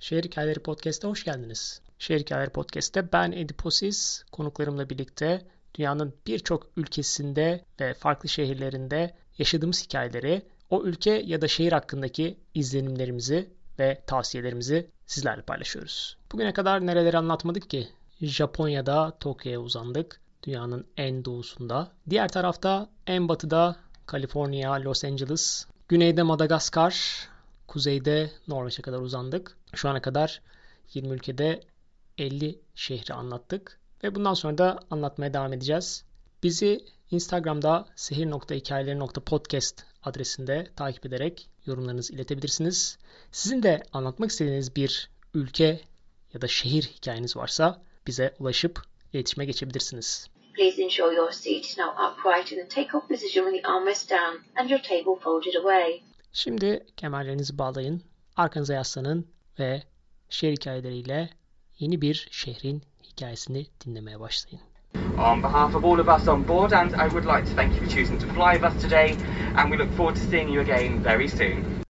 Şehir Hikayeleri Podcast'a hoş geldiniz. Şehir Hikayeleri Podcast'te ben Ediposiz konuklarımla birlikte dünyanın birçok ülkesinde ve farklı şehirlerinde yaşadığımız hikayeleri, o ülke ya da şehir hakkındaki izlenimlerimizi ve tavsiyelerimizi sizlerle paylaşıyoruz. Bugüne kadar nereleri anlatmadık ki? Japonya'da Tokyo'ya uzandık. Dünyanın en doğusunda. Diğer tarafta en batıda Kaliforniya, Los Angeles. Güneyde Madagaskar, kuzeyde Norveç'e kadar uzandık. Şu ana kadar 20 ülkede 50 şehri anlattık. Ve bundan sonra da anlatmaya devam edeceğiz. Bizi Instagram'da sehir.hikayeleri.podcast adresinde takip ederek yorumlarınızı iletebilirsiniz. Sizin de anlatmak istediğiniz bir ülke ya da şehir hikayeniz varsa bize ulaşıp iletişime geçebilirsiniz. Please ensure your seat is now upright and take up position with the armrest down and your table folded away. Şimdi kemerlerinizi bağlayın, arkanıza yaslanın ve şehir hikayeleriyle yeni bir şehrin hikayesini dinlemeye başlayın. On behalf of all of us on board, and I would like to thank you for choosing to fly with us today, and we look forward to seeing you again very soon.